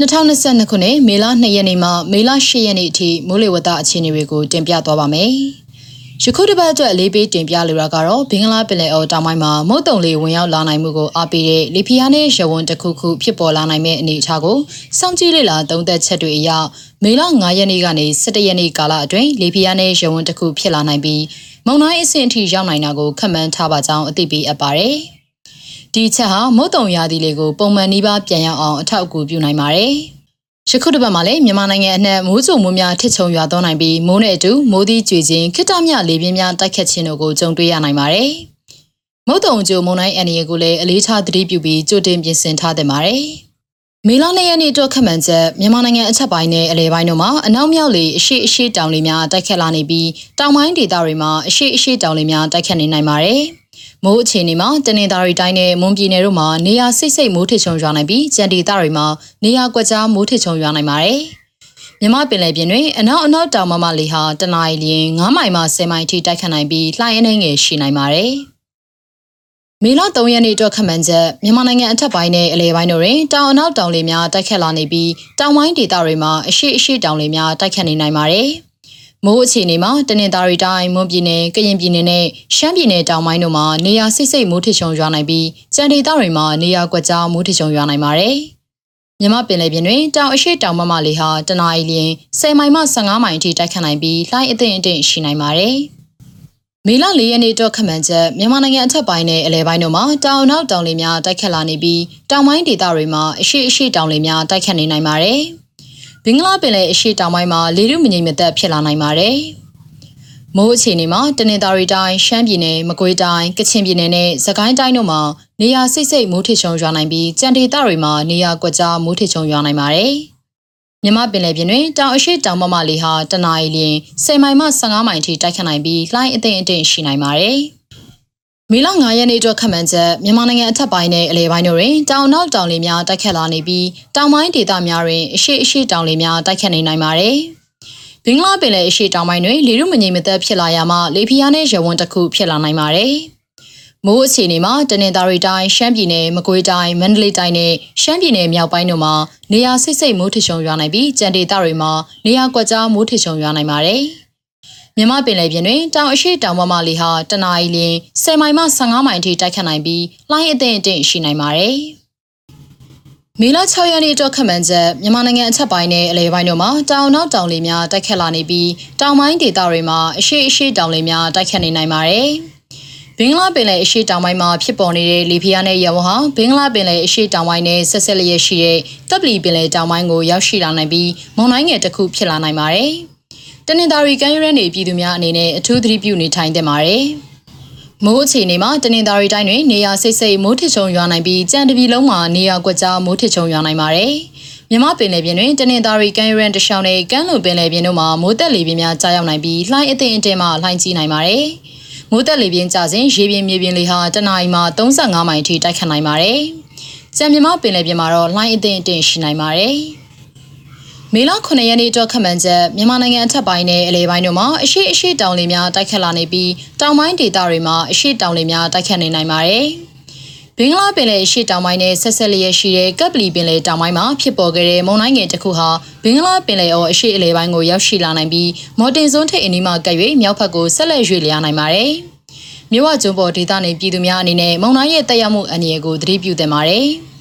2022ခုနှစ်မေလ2ရက်နေ့မှမေလ10ရက်နေ့အထိမိုးလေဝသအခြေအနေတွေကိုတင်ပြသွားပါမယ်။ယခုတစ်ပတ်အတွက်လေးပေးတင်ပြလိုတာကတော့ဘင်္ဂလားပင်လယ်အော်တောင်ပိုင်းမှာမုတ်တုံလေးဝင်ရောက်လာနိုင်မှုကိုအားပေးတဲ့လေဖီယာနဲ့ရဝွန်တစ်ခုခုဖြစ်ပေါ်လာနိုင်မယ့်အနေအထားကိုစောင့်ကြည့်လေ့လာသုံးသပ်ချက်တွေအရမေလ9ရက်နေ့ကနေ17ရက်နေ့ကာလအတွင်းလေဖီယာနဲ့ရဝွန်တစ်ခုဖြစ်လာနိုင်ပြီးမုန်တိုင်းအဆင့်အထိရောက်နိုင်တာကိုခန့်မှန်းထားပါကြောင်းအသိပေးအပ်ပါတယ်။ ဒီချက်ဟာမုတ်တုံရာသီလေးကိုပုံမှန်နှီးပါပြန်ရောက်အောင်အထောက်အကူပြုနိုင်ပါတယ်။ယခုတစ်ပတ်မှာလည်းမြန်မာနိုင်ငံအနှံ့မိုးကြိုမိုးများထစ်ချုံရွာသွန်းနိုင်ပြီးမိုးနဲ့အတူမိုးသီးကြွေခြင်းခိတ္တမြလေပြင်းများတိုက်ခတ်ခြင်းတို့ကိုကြုံတွေ့ရနိုင်ပါတယ်။မုတ်တုံကြိုမုန်တိုင်းအန်ရီကိုလည်းအလေးထားသတိပြုပြီးကြိုတင်ပြင်ဆင်ထားသင့်ပါတယ်။မေလ၂ရက်နေ့အတွက်ခန့်မှန်းချက်မြန်မာနိုင်ငံအထက်ပိုင်းနဲ့အလဲပိုင်းတို့မှာအနောက်မြောက်လေအရှိအရှိတောင်လေများတိုက်ခတ်လာနေပြီးတောင်ပိုင်းဒေသတွေမှာအရှိအရှိတောင်လေများတိုက်ခတ်နေနိုင်ပါတယ်။ မိုးအခြေအနေမှာတနင်္သာရီတိုင်းနဲ့မွန်ပြည်နယ်တို့မှာနေရာစိတ်စိတ်မိုးထချုံရွာနိုင်ပြီးကြံဒေသတွေမှာနေရာကွက်ကြားမိုးထချုံရွာနိုင်ပါတယ်။မြမပင်လယ်ပြင်တွင်အနောက်အနောက်တောင်မမလေဟာတနအီလရင်9မိုင်မှ10မိုင်ထိတိုက်ခတ်နိုင်ပြီးလှိုင်းအနှဲငယ်ရှိနိုင်ပါတယ်။မေလ3ရက်နေ့အတွက်ခန့်မှန်းချက်မြန်မာနိုင်ငံအထက်ပိုင်းနဲ့အလယ်ပိုင်းတို့တွင်တောင်အနောက်တောင်လေများတိုက်ခတ်လာနေပြီးတောင်ပိုင်းဒေသတွေမှာအရှိအရှိတောင်လေများတိုက်ခတ်နေနိုင်ပါတယ်။ မိုးအခြေအနေမှာတနင်္သာရီတိုင်းမွန်ပြည်နယ်ကရင်ပြည်နယ်နဲ့ရှမ်းပြည်နယ်တောင်ပိုင်းတို့မှာနေရာစိတ်စိတ်မိုးထချုံရွာနိုင်ပြီးကြံဒေသတွေမှာနေရာကွက်ကြားမိုးထချုံရွာနိုင်ပါတယ်။မြမပင်လယ်ပြင်တွင်တောင်အရှိတောင်မမလေးဟာတနအီလရင်10မိုင်မှ15မိုင်အထိတိုက်ခတ်နိုင်ပြီးလှိုင်းအသင့်အတင့်ရှိနိုင်ပါတယ်။မေလ၄ရက်နေ့တော့ခမှန်ချက်မြန်မာနိုင်ငံအထက်ပိုင်းနဲ့အလဲပိုင်းတို့မှာတောင်နောက်တောင်လေများတိုက်ခတ်လာနေပြီးတောင်ပိုင်းဒေသတွေမှာအရှိအရှိတောင်လေများတိုက်ခတ်နေနိုင်ပါတယ်။ ဘင်္ဂလားပင်လယ်အရှေ့တောင်ပိုင်းမှာလေထုမငြိမ်မသက်ဖြစ်လာနိုင်ပါတယ်။မိုးအခြေအနေမှာတနင်္သာရီတိုင်းရှမ်းပြည်နယ်မကွေးတိုင်းကချင်ပြည်နယ်နဲ့စကိုင်းတိုင်းတို့မှာနေရာစိတ်စိတ်မိုးထချုံရွာနိုင်ပြီးကြံဒေသတွေမှာနေရာကွက်ကြားမိုးထချုံရွာနိုင်ပါတယ်။မြမပင်လယ်ပြင်တွင်တောင်အရှိတောင်မမလေးဟာတနအီလရင်10မိုင်မှ15မိုင်ထိတိုက်ခတ်နိုင်ပြီးလှိုင်းအသင့်အတင့်ရှိနိုင်ပါတယ်။ မေလ9ရက်နေ့အတွက်ခန့်မှန်းချက်မြန်မာနိုင်ငံအထက်ပိုင်းနဲ့အလဲပိုင်းတို့တွင်တောင်နောက်တောင်လေများတိုက်ခတ်လာနေပြီးတောင်ပိုင်းဒေသများတွင်အရှိအရှိတောင်လေများတိုက်ခတ်နေနိုင်ပါတယ်။ဘင်္ဂလားပင်လယ်အရှိတောင်ပိုင်းတွင်လေရုမငြိမ်မသက်ဖြစ်လာရမှလေဖီယာနှင့်ရဝန်းတစ်ခုဖြစ်လာနိုင်ပါတယ်။မိုးအခြေအနေမှာတနင်္သာရီတိုင်းရှမ်းပြည်နယ်မကွေးတိုင်းမန္တလေးတိုင်းနဲ့ရှမ်းပြည်နယ်မြောက်ပိုင်းတို့မှာနေရာစိတ်စိတ်မိုးထချုံရွာနိုင်ပြီးကြံဒေသတွေမှာနေရာကွက်ကြားမိုးထချုံရွာနိုင်ပါတယ်။ မြမပင်လယ်ပြင်တွင်တောင်အရှိတောင်မမလီဟာတနအီလရင်10မိုင်မှ15မိုင်ထိတိုက်ခတ်နိုင်ပြီးလှိုင်းအသင့်အတင့်ရှိနိုင်ပါတယ်။မေလ6ရက်နေ့အတွက်ခန့်မှန်းချက်မြန်မာနိုင်ငံအထက်ပိုင်းနဲ့အလယ်ပိုင်းတို့မှာတောင်နောက်တောင်လေများတိုက်ခတ်လာနေပြီးတောင်ပိုင်းဒေသတွေမှာအရှိအရှိတောင်လေများတိုက်ခတ်နေနိုင်ပါတယ်။ဘင်္ဂလားပင်လယ်အရှေ့တောင်ပိုင်းမှာဖြစ်ပေါ်နေတဲ့လီဖီယာနဲ့ရဝဟာဘင်္ဂလားပင်လယ်အရှေ့တောင်ပိုင်းနဲ့ဆက်ဆက်လျက်ရှိတဲ့တပ်ပလီပင်လယ်တောင်ပိုင်းကိုရောက်ရှိလာနိုင်ပြီးမုန်တိုင်းငယ်တစ်ခုဖြစ်လာနိုင်ပါတယ်။ တနင်္သာရီကမ်းရိုးတန်းနေပြည်သူများအနေနဲ့အထူးသတိပြုနေထိုင်သင့်ပါတယ်။မိုးအခြေအနေမှာတနင်္သာရီတိုင်းတွင်နေရာစိတ်စိတ်မိုးထချုံရွာနိုင်ပြီးကြံတပြည်လုံးမှာနေရာကွက်ကြားမိုးထချုံရွာနိုင်ပါတယ်။မြမပင်လယ်ပြင်တွင်တနင်္သာရီကမ်းရိုးတန်းတလျှောက်နဲ့ကမ်းလွန်ပင်လယ်ပြင်တို့မှာမိုးတက်လေပြင်းများကြားရောက်နိုင်ပြီးလှိုင်းအသင့်အတင်းမှလှိုင်းကြီးနိုင်ပါတယ်။မိုးတက်လေပြင်းကျစဉ်ရေပြင်မြေပြင်လေဟာတနအီမှာ35မိုင်အထိတိုက်ခတ်နိုင်ပါတယ်။ကြံမြမပင်လယ်ပြင်မှာတော့လှိုင်းအသင့်အတင်းရှိနိုင်ပါတယ်။ မေလ9ရက်နေ့အတွက်ခန့်မှန်းချက်မြန်မာနိုင်ငံအထက်ပိုင်းနဲ့အလဲပိုင်းတို့မှာအရှိအရှိတောင်လေများတိုက်ခတ်လာနေပြီးတောင်ပိုင်းဒေသတွေမှာအရှိတောင်လေများတိုက်ခတ်နေနိုင်ပါတယ်။ဘင်္ဂလားပင်လယ်အရှိတောင်ပိုင်းနဲ့ဆက်ဆက်လျက်ရှိတဲ့ကပ်ပလီပင်လယ်တောင်ပိုင်းမှာဖြစ်ပေါ်ခဲ့တဲ့မုန်တိုင်းငယ်တစ်ခုဟာဘင်္ဂလားပင်လယ်အော်အရှိအလဲပိုင်းကိုရောက်ရှိလာနိုင်ပြီးမော်တင်စွန်းထိပ်အနီးမှာကပ်၍မြောက်ဘက်ကိုဆက်လက်ရွေ့လျားနိုင်ပါတယ်။မြဝကျွန်းပေါ်ဒေသနေပြည်သူများအနေနဲ့မုန်တိုင်းရဲ့တက်ရောက်မှုအန္တရာယ်ကိုသတိပြုသင့်ပါတယ်။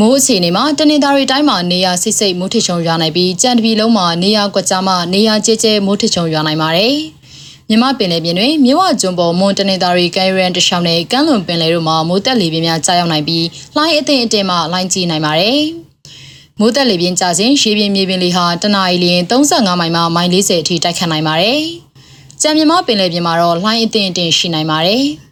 မိုးအခြေအနေမှာတနင်္သာရီတိုင်းမှာနေရာစိတ်စိတ်မိုးထချုံရွာနိုင်ပြီးကြံတပြည်လုံးမှာနေရာကွက်ကြားမှာနေရာကျဲကျဲမိုးထချုံရွာနိုင်ပါတယ်။မြမပင်လယ်ပြင်တွင်မြဝကျွန်းပေါ်မွန်တနင်္သာရီကဲရန်တရှောင်းနဲ့ကမ်းလွန်ပင်လယ်တို့မှာမိုးတက်လေပြင်းများကြားရောက်နိုင်ပြီးလှိုင်းအသင့်အတင်မှလှိုင်းကြီးနိုင်ပါတယ်။မိုးတက်လေပြင်းကျစဉ်ရေပြင်မြေပြင်လေဟာတနအီလရင်35မိုင်မှမိုင်40အထိတိုက်ခတ်နိုင်ပါတယ်။ကြံမြမပင်လယ်ပြင်မှာတော့လှိုင်းအသင့်အတင်ရှိနိုင်ပါတယ်။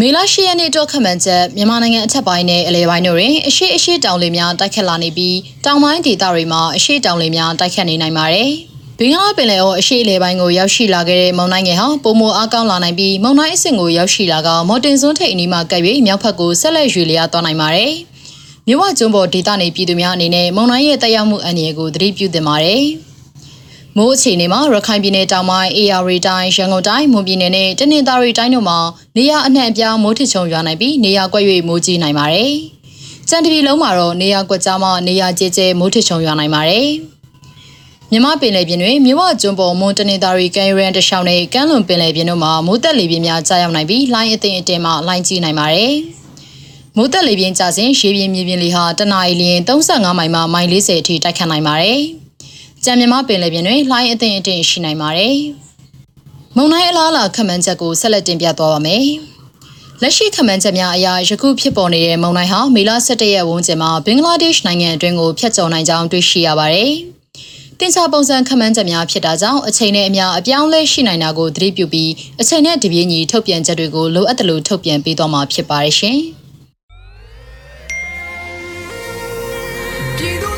မေလ10ရက်နေ့တော့ခန့်မှန်းချက်မြန်မာနိုင်ငံအထက်ပိုင်းနဲ့အလဲပိုင်းတို့တွင်အရှိအရှိတောင်လေများတိုက်ခတ်လာနေပြီးတောင်ပိုင်းဒေသတွေမှာအရှိတောင်လေများတိုက်ခတ်နေနိုင်ပါတယ်။ဘင်္ဂလားပင်လယ်အော်အရှိအလဲပိုင်းကိုရောက်ရှိလာခဲ့တဲ့မုန်တိုင်းငယ်ဟာပုံမအားကောင်းလာနိုင်ပြီးမုန်တိုင်းအဆင့်ကိုရောက်ရှိလာကမော်တင်စွန်းထိပ်အနီးမှာကပ်၍မြောက်ဘက်ကိုဆက်လက်ရွေလျားသွားနိုင်ပါတယ်။မြဝကျွန်းပေါ်ဒေသနေပြည်သူများအနေနဲ့မုန်တိုင်းရဲ့တက်ရောက်မှုအန္တရာယ်ကိုသတိပြုသင့်ပါတယ်။ မိုးအခြေအနေမှာရခိုင်ပြည်နယ်တောင်ပိုင်း AR တိုင်းရန်ကုန်တိုင်းမွန်ပြည်နယ်နဲ့တနင်္သာရီတိုင်းတို့မှာနေရာအနှံ့အပြားမိုးထချုံရွာနိုင်ပြီးနေရာကွက်၍မိုးကြီးနိုင်ပါတယ်။ကြံကြံတပြည်လုံးမှာတော့နေရာကွက်ကြားမှာနေရာကျဲကျဲမိုးထချုံရွာနိုင်ပါတယ်။မြမပင်လယ်ပြင်တွင်မြဝကျွန်းပေါ်မွန်တနေသားရီကန်ရန်တရှောင်းနဲ့ကမ်းလွန်ပင်လယ်ပြင်တို့မှာမိုးတက်လေပြင်းများကြာရောက်နိုင်ပြီးလိုင်းအသင်အတင်မှလိုင်းကြီးနိုင်ပါတယ်။မိုးတက်လေပြင်းကြစဉ်ရေပြင်းမြေပြင်းလေဟာတနအီလျင်35မိုင်မှမိုင်40အထိတိုက်ခတ်နိုင်ပါတယ်။ ကြံမြမပင်လယ်ပြင်တွင်လိုင်းအသင်အတင်ရှိနိုင်ပါတယ်။မုန်တိုင်းအလားအလာခန့်မှန်းချက်ကိုဆက်လက်တင်ပြသွားပါမယ်။လက်ရှိခန့်မှန်းချက်များအရယခုဖြစ်ပေါ်နေတဲ့မုန်တိုင်းဟာမေလ17ရက်ဝန်းကျင်မှာဘင်္ဂလားဒေ့ရှ်နိုင်ငံအတွင်းကိုဖျက်ကျော်နိုင်ကြောင်းတွေ့ရှိရပါတယ်။တင်စာပုံစံခန့်မှန်းချက်များဖြစ်တာကြောင့်အချိန်နဲ့အမျှအပြောင်းလဲရှိနိုင်တာကိုသတိပြုပြီးအချိန်နဲ့တပြေးညီထုတ်ပြန်ချက်တွေကိုလိုအပ်တယ်လို့ထုတ်ပြန်ပေးသွားမှာဖြစ်ပါတယ်ရှင်။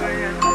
在远。